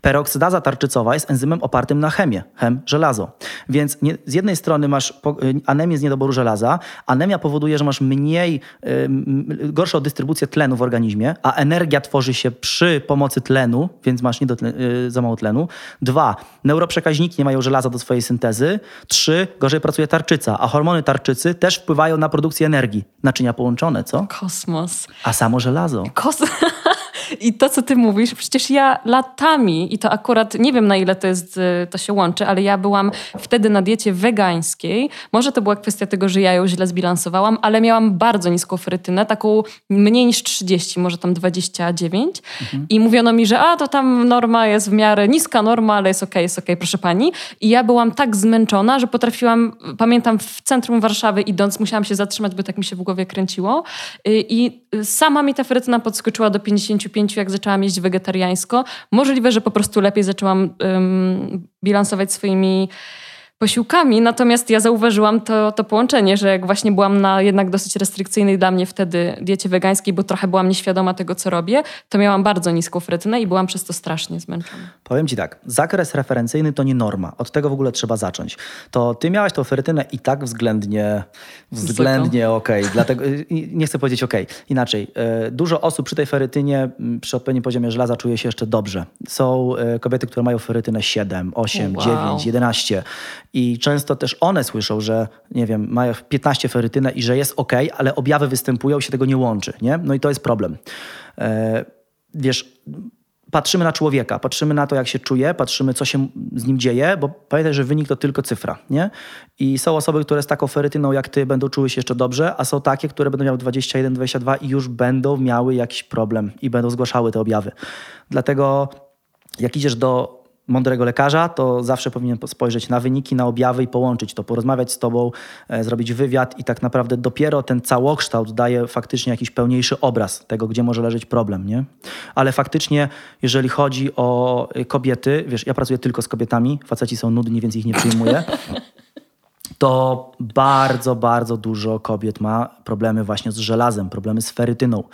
Peroksydaza tarczycowa jest enzymem opartym na chemię, chem żelazo. Więc nie, z jednej strony masz y, anemię z niedoboru żelaza, anemia powoduje, że masz mniej, y, gorszą dystrybucję tlenu w organizmie, a energia tworzy się przy pomocy tlenu, więc masz nie do, y, za mało tlenu. Dwa, neuroprzekaźniki nie mają żelaza do swojej syntezy. Trzy, gorzej pracuje tarczyca, a hormony tarczycy też wpływają na produkcję energii. Naczynia połączone, co? Kosmos. A samo żelazo. Kosmos. I to, co ty mówisz, przecież ja latami, i to akurat nie wiem na ile to, jest, y, to się łączy, ale ja byłam wtedy na diecie wegańskiej. Może to była kwestia tego, że ja ją źle zbilansowałam, ale miałam bardzo niską frytynę, taką mniej niż 30, może tam 29. Mhm. I mówiono mi, że a to tam norma jest w miarę niska norma, ale jest okej, okay, jest okej, okay, proszę pani. I ja byłam tak zmęczona, że potrafiłam, pamiętam w centrum Warszawy idąc, musiałam się zatrzymać, bo tak mi się w głowie kręciło. Y, I sama mi ta frytyna podskoczyła do 55 pięciu, jak zaczęłam jeść wegetariańsko. Możliwe, że po prostu lepiej zaczęłam um, bilansować swoimi posiłkami. Natomiast ja zauważyłam to, to połączenie, że jak właśnie byłam na jednak dosyć restrykcyjnej dla mnie wtedy diecie wegańskiej, bo trochę byłam nieświadoma tego, co robię, to miałam bardzo niską frytynę i byłam przez to strasznie zmęczona. Powiem Ci tak, zakres referencyjny to nie norma. Od tego w ogóle trzeba zacząć. To Ty miałaś tą ferytynę i tak względnie, względnie okej. Okay. Dlatego nie chcę powiedzieć okej. Okay. Inaczej, e, dużo osób przy tej ferytynie, przy odpowiednim poziomie żelaza czuje się jeszcze dobrze. Są e, kobiety, które mają ferytynę 7, 8, wow. 9, 11 i często też one słyszą, że nie wiem, mają 15 ferytynę i że jest ok, ale objawy występują i się tego nie łączy, nie? No i to jest problem. E, wiesz, patrzymy na człowieka, patrzymy na to, jak się czuje, patrzymy, co się z nim dzieje, bo pamiętaj, że wynik to tylko cyfra, nie? I są osoby, które z taką ferytyną jak ty będą czuły się jeszcze dobrze, a są takie, które będą miały 21, 22 i już będą miały jakiś problem i będą zgłaszały te objawy. Dlatego jak idziesz do mądrego lekarza, to zawsze powinien spojrzeć na wyniki, na objawy i połączyć to, porozmawiać z tobą, e, zrobić wywiad i tak naprawdę dopiero ten całokształt daje faktycznie jakiś pełniejszy obraz tego, gdzie może leżeć problem, nie? Ale faktycznie, jeżeli chodzi o e, kobiety, wiesz, ja pracuję tylko z kobietami, faceci są nudni, więc ich nie przyjmuję. to bardzo, bardzo dużo kobiet ma problemy właśnie z żelazem, problemy z ferytyną.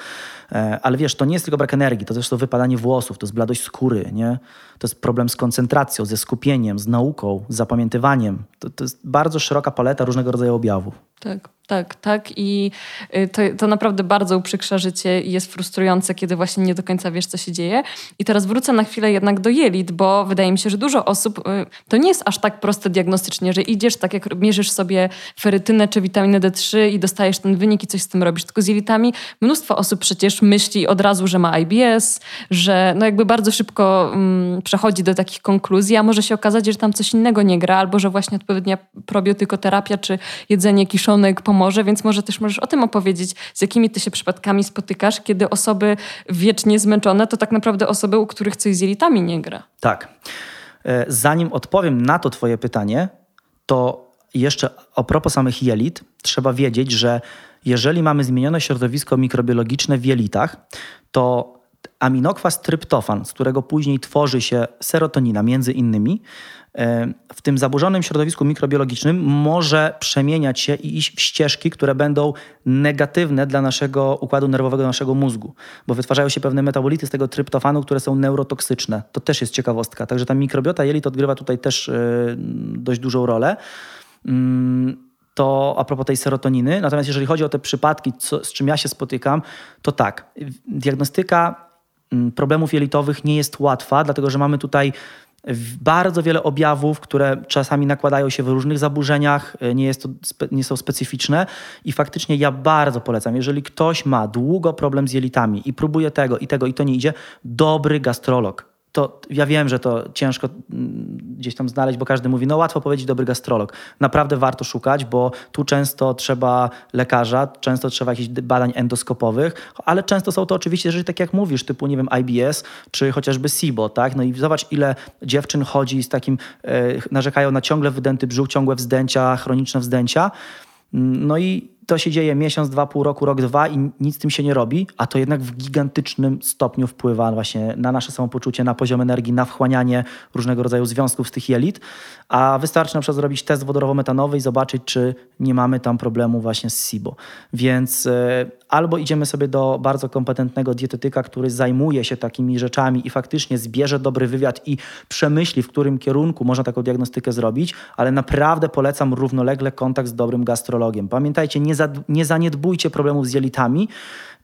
E, ale wiesz, to nie jest tylko brak energii, to też to wypadanie włosów, to jest bladość skóry, nie? To jest problem z koncentracją, ze skupieniem, z nauką, z zapamiętywaniem. To, to jest bardzo szeroka paleta różnego rodzaju objawów. Tak, tak, tak. I y, to, to naprawdę bardzo uprzykrza życie i jest frustrujące, kiedy właśnie nie do końca wiesz, co się dzieje. I teraz wrócę na chwilę jednak do jelit, bo wydaje mi się, że dużo osób, y, to nie jest aż tak proste diagnostycznie, że idziesz tak jak mierzysz sobie ferytynę czy witaminę D3 i dostajesz ten wynik i coś z tym robisz. Tylko z jelitami mnóstwo osób przecież myśli od razu, że ma IBS, że no jakby bardzo szybko um, przechodzi do takich konkluzji, a może się okazać, że tam coś innego nie gra, albo że właśnie odpowiednia probiotykoterapia czy jedzenie kiszonek pomoże, więc może też możesz o tym opowiedzieć, z jakimi ty się przypadkami spotykasz, kiedy osoby wiecznie zmęczone to tak naprawdę osoby, u których coś z jelitami nie gra. Tak. E, zanim odpowiem na to twoje pytanie, to jeszcze a propos samych jelit, trzeba wiedzieć, że jeżeli mamy zmienione środowisko mikrobiologiczne w jelitach, to aminokwas tryptofan, z którego później tworzy się serotonina między innymi, w tym zaburzonym środowisku mikrobiologicznym może przemieniać się i iść w ścieżki, które będą negatywne dla naszego układu nerwowego, naszego mózgu, bo wytwarzają się pewne metabolity z tego tryptofanu, które są neurotoksyczne. To też jest ciekawostka. Także ta mikrobiota jelit odgrywa tutaj też e, dość dużą rolę. Mm, to a propos tej serotoniny. Natomiast jeżeli chodzi o te przypadki, co, z czym ja się spotykam, to tak, diagnostyka problemów jelitowych nie jest łatwa, dlatego że mamy tutaj bardzo wiele objawów, które czasami nakładają się w różnych zaburzeniach, e, nie, jest to, nie są specyficzne i faktycznie ja bardzo polecam, jeżeli ktoś ma długo problem z jelitami i próbuje tego i tego i to nie idzie, dobry gastrolog to ja wiem, że to ciężko mm, gdzieś tam znaleźć, bo każdy mówi, no łatwo powiedzieć dobry gastrolog. Naprawdę warto szukać, bo tu często trzeba lekarza, często trzeba jakichś badań endoskopowych, ale często są to oczywiście rzeczy, tak jak mówisz, typu, nie wiem, IBS, czy chociażby SIBO, tak? No i zobacz, ile dziewczyn chodzi z takim, e, narzekają na ciągle wydęty brzuch, ciągłe wzdęcia, chroniczne wzdęcia. Mm, no i to się dzieje miesiąc, dwa, pół roku, rok, dwa i nic z tym się nie robi, a to jednak w gigantycznym stopniu wpływa właśnie na nasze samopoczucie, na poziom energii, na wchłanianie różnego rodzaju związków z tych jelit, a wystarczy na przykład zrobić test wodorowo-metanowy i zobaczyć, czy nie mamy tam problemu właśnie z SIBO. Więc e, albo idziemy sobie do bardzo kompetentnego dietetyka, który zajmuje się takimi rzeczami i faktycznie zbierze dobry wywiad i przemyśli, w którym kierunku można taką diagnostykę zrobić, ale naprawdę polecam równolegle kontakt z dobrym gastrologiem. Pamiętajcie, nie, za, nie zaniedbujcie problemów z jelitami,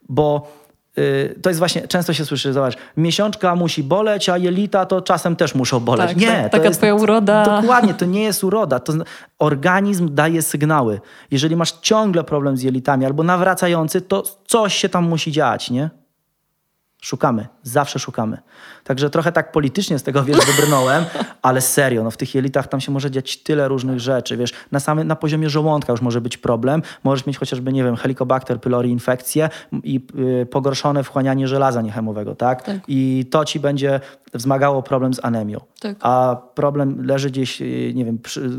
bo y, to jest właśnie, często się słyszy, zobacz, miesiączka musi boleć, a jelita to czasem też muszą boleć. Tak, nie, tak, to taka jest, twoja uroda. Dokładnie, to nie jest uroda. To, organizm daje sygnały. Jeżeli masz ciągle problem z jelitami albo nawracający, to coś się tam musi dziać, nie? Szukamy, zawsze szukamy. Także trochę tak politycznie z tego, wiesz, wybrnąłem, ale serio, no w tych jelitach tam się może dziać tyle różnych rzeczy, wiesz, na, samym, na poziomie żołądka już może być problem, możesz mieć chociażby, nie wiem, helicobacter pylori infekcję i y, pogorszone wchłanianie żelaza niechemowego, tak? tak? I to ci będzie wzmagało problem z anemią. Tak. A problem leży gdzieś, y, nie wiem, przy,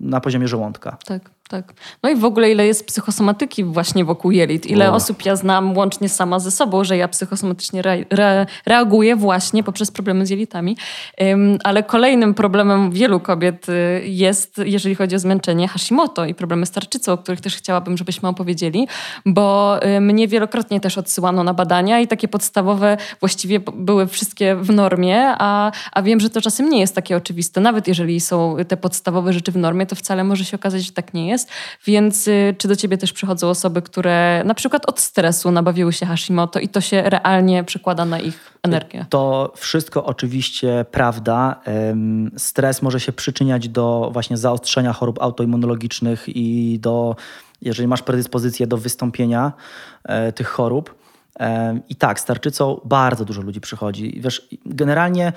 na poziomie żołądka. Tak tak. No i w ogóle ile jest psychosomatyki właśnie wokół jelit. Ile osób ja znam łącznie sama ze sobą, że ja psychosomatycznie re, re, reaguję właśnie poprzez problemy z jelitami. Ale kolejnym problemem wielu kobiet y, jest, jeżeli chodzi o zmęczenie, Hashimoto i problemy z tarczycą, o których też chciałabym, żebyśmy opowiedzieli, bo y, mnie wielokrotnie też odsyłano na badania i takie podstawowe właściwie były wszystkie w normie, a, a wiem, że to czasem nie jest takie oczywiste. Nawet jeżeli są te podstawowe rzeczy w normie, to wcale może się okazać, że tak nie jest jest. Więc y, czy do ciebie też przychodzą osoby, które na przykład od stresu nabawiły się Hashimoto i to się realnie przekłada na ich energię? To wszystko oczywiście prawda. Stres może się przyczyniać do właśnie zaostrzenia chorób autoimmunologicznych i do, jeżeli masz predyspozycję do wystąpienia e, tych chorób. I tak, z tarczycą bardzo dużo ludzi przychodzi. Wiesz, generalnie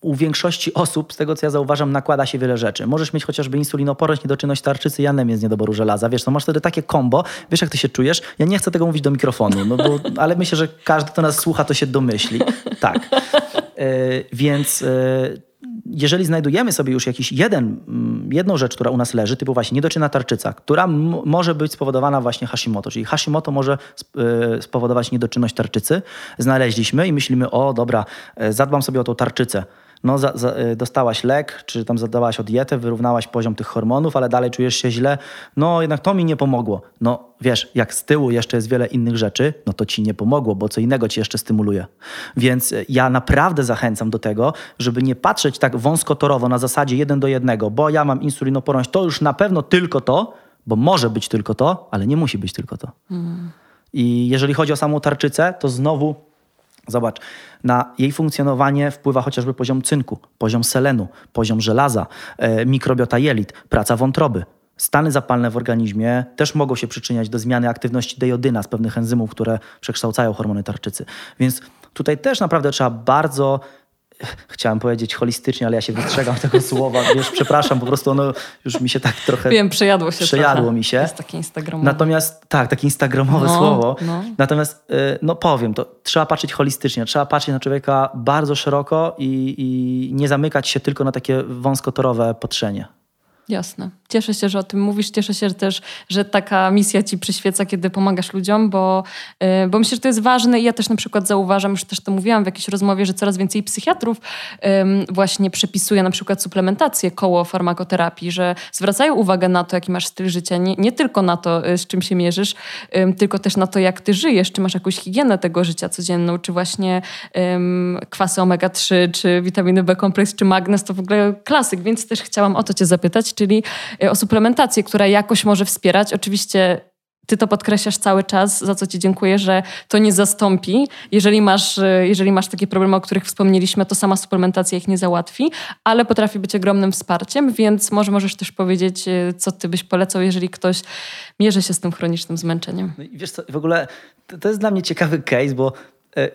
u większości osób, z tego co ja zauważam, nakłada się wiele rzeczy. Możesz mieć chociażby insulinoporność, niedoczynność tarczycy i anemię z niedoboru żelaza. Wiesz, no masz wtedy takie kombo. Wiesz, jak ty się czujesz? Ja nie chcę tego mówić do mikrofonu, no bo, ale myślę, że każdy, kto nas słucha, to się domyśli. Tak. Yy, więc yy, jeżeli znajdujemy sobie już jakiś jeden, mm, jedną rzecz, która u nas leży, typu właśnie niedoczynna tarczyca, która może być spowodowana właśnie Hashimoto, czyli Hashimoto może spowodować niedoczynność tarczycy, znaleźliśmy i myślimy, o dobra, zadbam sobie o tą tarczycę no, za, za, y, dostałaś lek, czy tam zadałaś o dietę, wyrównałaś poziom tych hormonów, ale dalej czujesz się źle, no jednak to mi nie pomogło. No wiesz, jak z tyłu jeszcze jest wiele innych rzeczy, no to ci nie pomogło, bo co innego ci jeszcze stymuluje. Więc y, ja naprawdę zachęcam do tego, żeby nie patrzeć tak wąskotorowo na zasadzie jeden do jednego, bo ja mam insulinoporność, to już na pewno tylko to, bo może być tylko to, ale nie musi być tylko to. Mm. I jeżeli chodzi o samą tarczycę, to znowu Zobacz, na jej funkcjonowanie wpływa chociażby poziom cynku, poziom selenu, poziom żelaza, e, mikrobiota jelit, praca wątroby. Stany zapalne w organizmie też mogą się przyczyniać do zmiany aktywności dejodyna z pewnych enzymów, które przekształcają hormony tarczycy. Więc tutaj też naprawdę trzeba bardzo chciałem powiedzieć holistycznie, ale ja się wystrzegam tego słowa, wiesz, przepraszam, po prostu ono już mi się tak trochę... Wiem, przejadło się Przejadło trochę. mi się. Jest takie instagramowe. Natomiast, tak, takie instagramowe no, słowo. No. Natomiast, y, no powiem, to trzeba patrzeć holistycznie, trzeba patrzeć na człowieka bardzo szeroko i, i nie zamykać się tylko na takie wąskotorowe patrzenie. Jasne. Cieszę się, że o tym mówisz. Cieszę się też, że taka misja ci przyświeca, kiedy pomagasz ludziom, bo, yy, bo myślę, że to jest ważne i ja też na przykład zauważam, już też to mówiłam w jakiejś rozmowie, że coraz więcej psychiatrów właśnie przepisuje na przykład suplementację koło farmakoterapii, że zwracają uwagę na to, jaki masz styl życia, nie, nie tylko na to, yy, z czym się mierzysz, tylko też na to, jak ty żyjesz, czy masz jakąś higienę tego życia codzienną, czy właśnie kwasy omega-3, czy witaminy B kompleks, czy magnez, to w ogóle klasyk, więc też chciałam o to cię zapytać, czyli y, o suplementację, która jakoś może wspierać. Oczywiście ty to podkreślasz cały czas, za co ci dziękuję, że to nie zastąpi. Jeżeli masz, y, jeżeli masz takie problemy, o których wspomnieliśmy, to sama suplementacja ich nie załatwi, ale potrafi być ogromnym wsparciem, więc może możesz też powiedzieć, y, co ty byś polecał, jeżeli ktoś mierzy się z tym chronicznym zmęczeniem. No i wiesz co, w ogóle to, to jest dla mnie ciekawy case, bo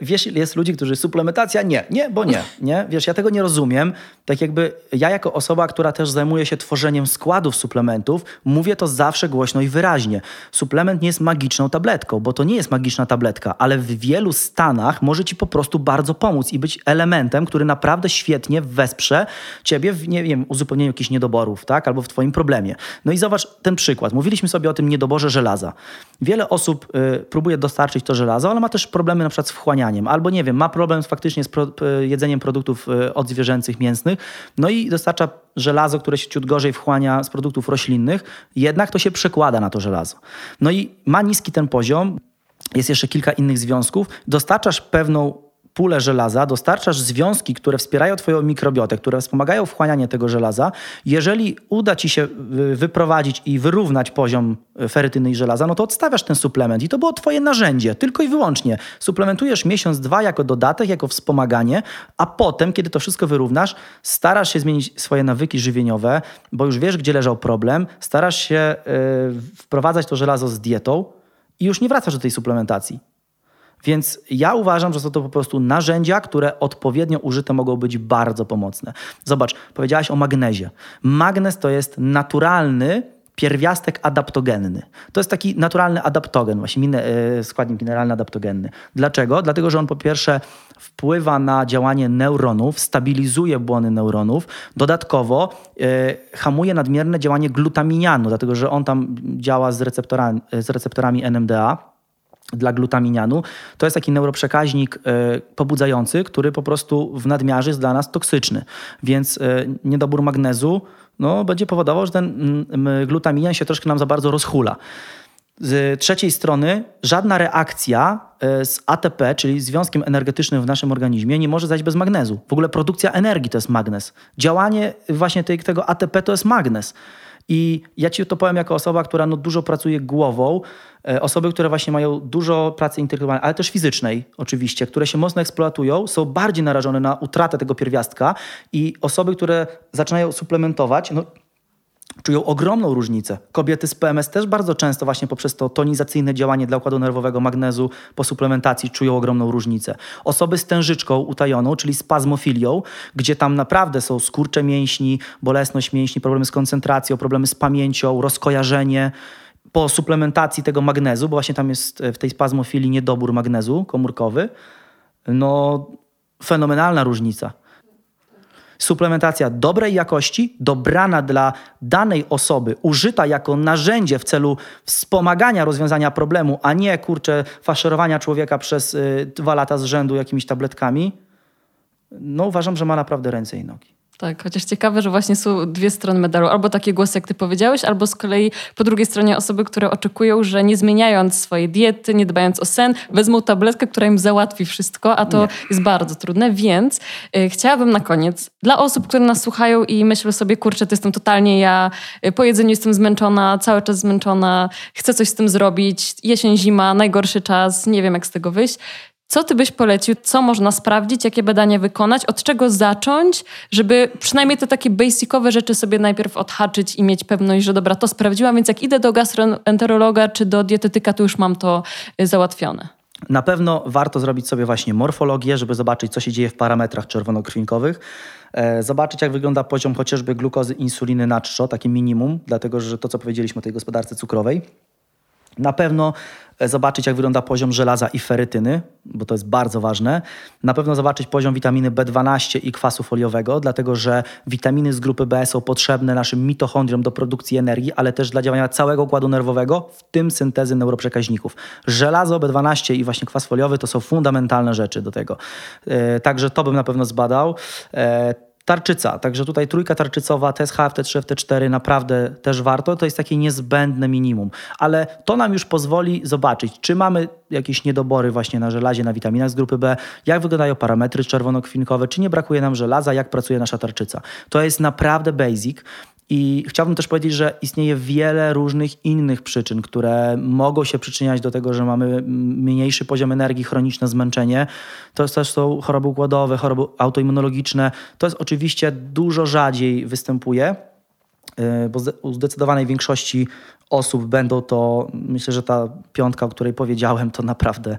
wiesz, jest ludzi, którzy suplementacja nie, nie, bo nie, nie. Wiesz, ja tego nie rozumiem. Tak jakby ja jako osoba, która też zajmuje się tworzeniem składów suplementów, mówię to zawsze głośno i wyraźnie. Suplement nie jest magiczną tabletką, bo to nie jest magiczna tabletka, ale w wielu stanach może ci po prostu bardzo pomóc i być elementem, który naprawdę świetnie wesprze ciebie w, nie wiem, uzupełnieniu jakichś niedoborów, tak? Albo w twoim problemie. No i zobacz ten przykład. Mówiliśmy sobie o tym niedoborze żelaza. Wiele osób y, próbuje dostarczyć to żelazo, ale ma też problemy na przykład z wchłanianiem, albo nie wiem, ma problem faktycznie z pro, jedzeniem produktów y, odzwierzęcych, mięsnych, no i dostarcza żelazo, które się ciut gorzej wchłania z produktów roślinnych, jednak to się przekłada na to żelazo. No i ma niski ten poziom, jest jeszcze kilka innych związków, dostarczasz pewną pulę żelaza, dostarczasz związki, które wspierają Twoją mikrobiotę, które wspomagają wchłanianie tego żelaza. Jeżeli uda Ci się wyprowadzić i wyrównać poziom ferytyny i żelaza, no to odstawiasz ten suplement i to było Twoje narzędzie, tylko i wyłącznie. Suplementujesz miesiąc, dwa jako dodatek, jako wspomaganie, a potem, kiedy to wszystko wyrównasz, starasz się zmienić swoje nawyki żywieniowe, bo już wiesz, gdzie leżał problem, starasz się yy, wprowadzać to żelazo z dietą i już nie wracasz do tej suplementacji. Więc ja uważam, że są to po prostu narzędzia, które odpowiednio użyte mogą być bardzo pomocne. Zobacz, powiedziałaś o magnezie. Magnez to jest naturalny pierwiastek adaptogenny. To jest taki naturalny adaptogen, właśnie e, składnik mineralny adaptogenny. Dlaczego? Dlatego, że on po pierwsze wpływa na działanie neuronów, stabilizuje błony neuronów, dodatkowo e, hamuje nadmierne działanie glutaminianu, dlatego że on tam działa z receptorami, z receptorami NMDA, dla glutaminianu. To jest taki neuroprzekaźnik e, pobudzający, który po prostu w nadmiarze jest dla nas toksyczny. Więc e, niedobór magnezu no, będzie powodował, że ten glutaminian się troszkę nam za bardzo rozhula. Z trzeciej strony żadna reakcja e, z ATP, czyli związkiem energetycznym w naszym organizmie, nie może zajść bez magnezu. W ogóle produkcja energii to jest magnez. Działanie właśnie tego ATP to jest magnez. I ja ci to powiem jako osoba, która no dużo pracuje głową, e, osoby, które właśnie mają dużo pracy intelektualnej, ale też fizycznej oczywiście, które się mocno eksploatują, są bardziej narażone na utratę tego pierwiastka i osoby, które zaczynają suplementować, no czują ogromną różnicę. Kobiety z PMS też bardzo często właśnie poprzez to tonizacyjne działanie dla układu nerwowego magnezu po suplementacji czują ogromną różnicę. Osoby z tężyczką utajoną, czyli spazmofilią, gdzie tam naprawdę są skurcze mięśni, bolesność mięśni, problemy z koncentracją, problemy z pamięcią, rozkojarzenie, po suplementacji tego magnezu, bo właśnie tam jest w tej spazmofilii niedobór magnezu komórkowy, no fenomenalna różnica suplementacja dobrej jakości, dobrana dla danej osoby, użyta jako narzędzie w celu wspomagania rozwiązania problemu, a nie kurczę faszerowania człowieka przez y, dwa lata z rzędu jakimiś tabletkami, no uważam, że ma naprawdę ręce i nogi. Tak, chociaż ciekawe, że właśnie są dwie strony medalu. Albo takie głosy, jak ty powiedziałeś, albo z kolei po drugiej stronie osoby, które oczekują, że nie zmieniając swojej diety, nie dbając o sen, wezmą tabletkę, która im załatwi wszystko, a to nie. jest bardzo trudne. Więc y, chciałabym na koniec, dla osób, które nas słuchają i myślą sobie, kurczę, to jestem totalnie ja, y, po jedzeniu jestem zmęczona, cały czas zmęczona, chcę coś z tym zrobić, jesień, zima, najgorszy czas, nie wiem jak z tego wyjść. Co ty byś polecił? Co można sprawdzić? Jakie badania wykonać? Od czego zacząć, żeby przynajmniej te takie basicowe rzeczy sobie najpierw odhaczyć i mieć pewność, że dobra, to sprawdziłam, więc jak idę do gastroenterologa czy do dietetyka, to już mam to y, załatwione. Na pewno warto zrobić sobie właśnie morfologię, żeby zobaczyć, co się dzieje w parametrach czerwonokrwinkowych. E, zobaczyć, jak wygląda poziom chociażby glukozy, insuliny na czczo, takie minimum, dlatego że to, co powiedzieliśmy o tej gospodarce cukrowej. Na pewno e, zobaczyć, jak wygląda poziom żelaza i ferytyny, bo to jest bardzo ważne. Na pewno zobaczyć poziom witaminy B12 i kwasu foliowego, dlatego że witaminy z grupy B są potrzebne naszym mitochondriom do produkcji energii, ale też dla działania całego układu nerwowego, w tym syntezy neuroprzekaźników. Żelazo, B12 i właśnie kwas foliowy to są fundamentalne rzeczy do tego. E, także to bym na pewno zbadał. Tarczyca, także tutaj trójka tarczycowa, TSH, FT3, FT4 naprawdę też warto, to jest takie niezbędne minimum, ale to nam już pozwoli zobaczyć, czy mamy jakieś niedobory właśnie na żelazie, na witaminach z grupy B, jak wyglądają parametry czerwonokwinkowe, czy nie brakuje nam żelaza, jak pracuje nasza tarczyca. To jest naprawdę basic. I chciałbym też powiedzieć, że istnieje wiele różnych innych przyczyn, które mogą się przyczyniać do tego, że mamy mniejszy poziom energii, chroniczne zmęczenie. To też są choroby układowe, choroby autoimmunologiczne. To jest oczywiście dużo rzadziej występuje, y, bo u zdecydowanej większości osób będą to, myślę, że ta piątka, o której powiedziałem, to naprawdę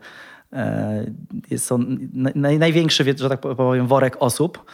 Jest to największy, że tak powiem, worek osób.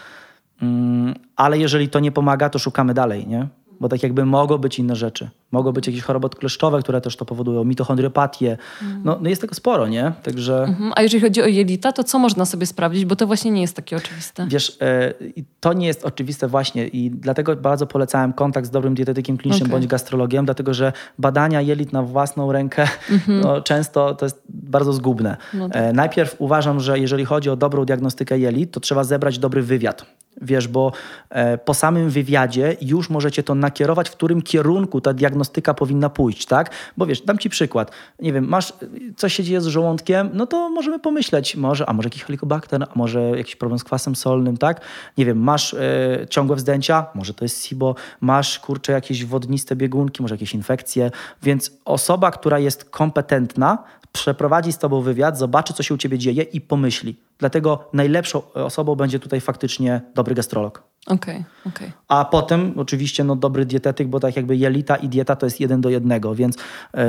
Mm, ale jeżeli to nie pomaga, to szukamy dalej, nie? bo tak jakby mogą być inne rzeczy. Mogą być jakieś choroby odkleszczowe, które też to powodują, mitochondriopatię. Mm. No, no jest tego sporo, nie? Także... Mhm. A jeżeli chodzi o jelita, to co można sobie sprawdzić? Bo to właśnie nie jest takie oczywiste. Wiesz, e, to nie jest oczywiste właśnie i dlatego bardzo polecałem kontakt z dobrym dietetykiem klinicznym okay. bądź gastrologiem, dlatego że badania jelit na własną rękę mm-hmm. no, często to jest bardzo zgubne. No tak. e, najpierw uważam, że jeżeli chodzi o dobrą diagnostykę jelit, to trzeba zebrać dobry wywiad. Wiesz, bo e, po samym wywiadzie już możecie to nakierować, w którym kierunku ta diagnostyka powinna pójść, tak? Bo wiesz, dam ci przykład. Nie wiem, masz, coś się dzieje z żołądkiem, no to możemy pomyśleć, może, a może jakiś helikobakter, a może jakiś problem z kwasem solnym, tak? Nie wiem, masz e, ciągłe wzdęcia, może to jest SIBO, masz, kurczę, jakieś wodniste biegunki, może jakieś infekcje, więc osoba, która jest kompetentna, przeprowadzi z tobą wywiad, zobaczy, co się u ciebie dzieje i pomyśli. Dlatego najlepszą osobą będzie tutaj faktycznie dobry gastrolog. Okej, okay, okej. Okay. A potem oczywiście no, dobry dietetyk, bo tak jakby jelita i dieta to jest jeden do jednego, więc yy,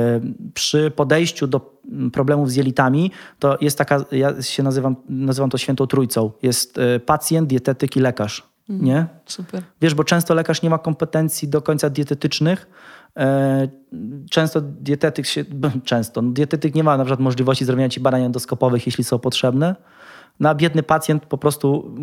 przy podejściu do problemów z jelitami to jest taka, ja się nazywam, nazywam to świętą trójcą. Jest yy, pacjent, dietetyk i lekarz. Mm, nie? Super. Wiesz, bo często lekarz nie ma kompetencji do końca dietetycznych, E, często dietetyk się, często, no dietetyk nie ma na przykład możliwości zrobienia ci badań endoskopowych, jeśli są potrzebne na biedny pacjent po prostu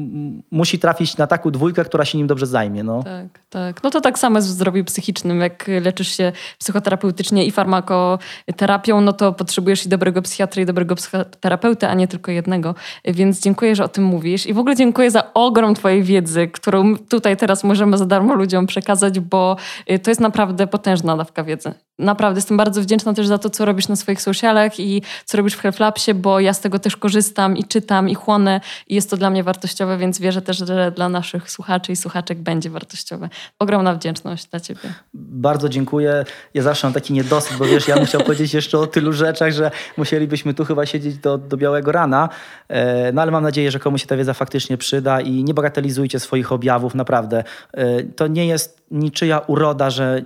musi trafić na taką dwójkę, która się nim dobrze zajmie. No. Tak, tak. No to tak samo jest w zdrowiu psychicznym. Jak leczysz się psychoterapeutycznie i farmakoterapią, no to potrzebujesz i dobrego psychiatry, i dobrego psychoterapeuty, a nie tylko jednego. Więc dziękuję, że o tym mówisz. I w ogóle dziękuję za ogrom twojej wiedzy, którą tutaj teraz możemy za darmo ludziom przekazać, bo y, to jest naprawdę potężna dawka wiedzy naprawdę jestem bardzo wdzięczna też za to, co robisz na swoich socialach i co robisz w HealthLabsie, bo ja z tego też korzystam i czytam i chłonę i jest to dla mnie wartościowe, więc wierzę też, że dla naszych słuchaczy i słuchaczek będzie wartościowe. Ogromna wdzięczność dla Ciebie. Bardzo dziękuję. Ja zawsze mam taki niedosyt, bo wiesz, ja bym chciał powiedzieć jeszcze o tylu rzeczach, że musielibyśmy tu chyba siedzieć do, do białego rana, e, no ale mam nadzieję, że komuś się ta wiedza faktycznie przyda i nie bagatelizujcie swoich objawów, naprawdę. E, to nie jest niczyja uroda, że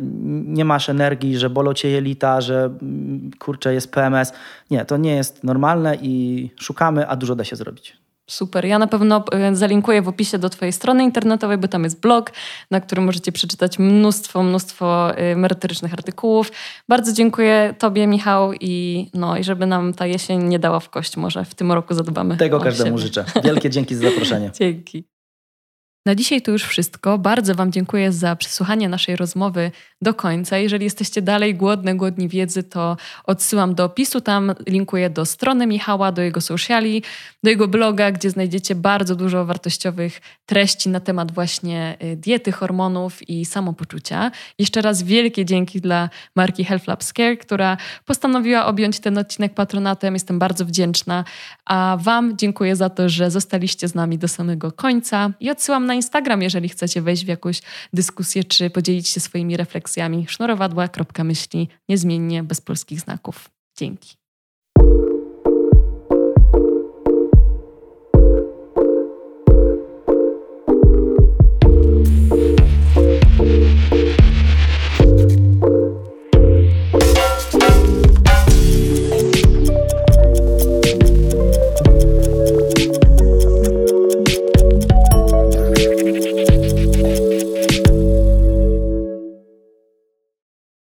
nie masz energii, że bolą cię jelita, że mm, kurczę jest PMS. Nie, to nie jest normalne i szukamy, a dużo da się zrobić. Super. Ja na pewno e, zalinkuję w opisie do Twojej strony internetowej, bo tam jest blog, na którym możecie przeczytać mnóstwo, mnóstwo e, merytorycznych artykułów. Bardzo dziękuję Tobie, Michał, i, no, i żeby nam ta jesień nie dała w kość. Może w tym roku zadbamy. Tego każdemu siebie. życzę. Wielkie dzięki za zaproszenie. dzięki. Na dzisiaj to już wszystko. Bardzo Wam dziękuję za przesłuchanie naszej rozmowy do końca. Jeżeli jesteście dalej głodne, głodni wiedzy, to odsyłam do opisu. Tam linkuję do strony Michała, do jego sociali, do jego bloga, gdzie znajdziecie bardzo dużo wartościowych treści na temat właśnie y, diety, hormonów i samopoczucia. Jeszcze raz wielkie dzięki dla marki Health Lab Scare, która postanowiła objąć ten odcinek patronatem. Jestem bardzo wdzięczna. A Wam dziękuję za to, że zostaliście z nami do samego końca i odsyłam na na Instagram, jeżeli chcecie wejść w jakąś dyskusję czy podzielić się swoimi refleksjami. Sznurowadła.myśli niezmiennie bez polskich znaków. Dzięki.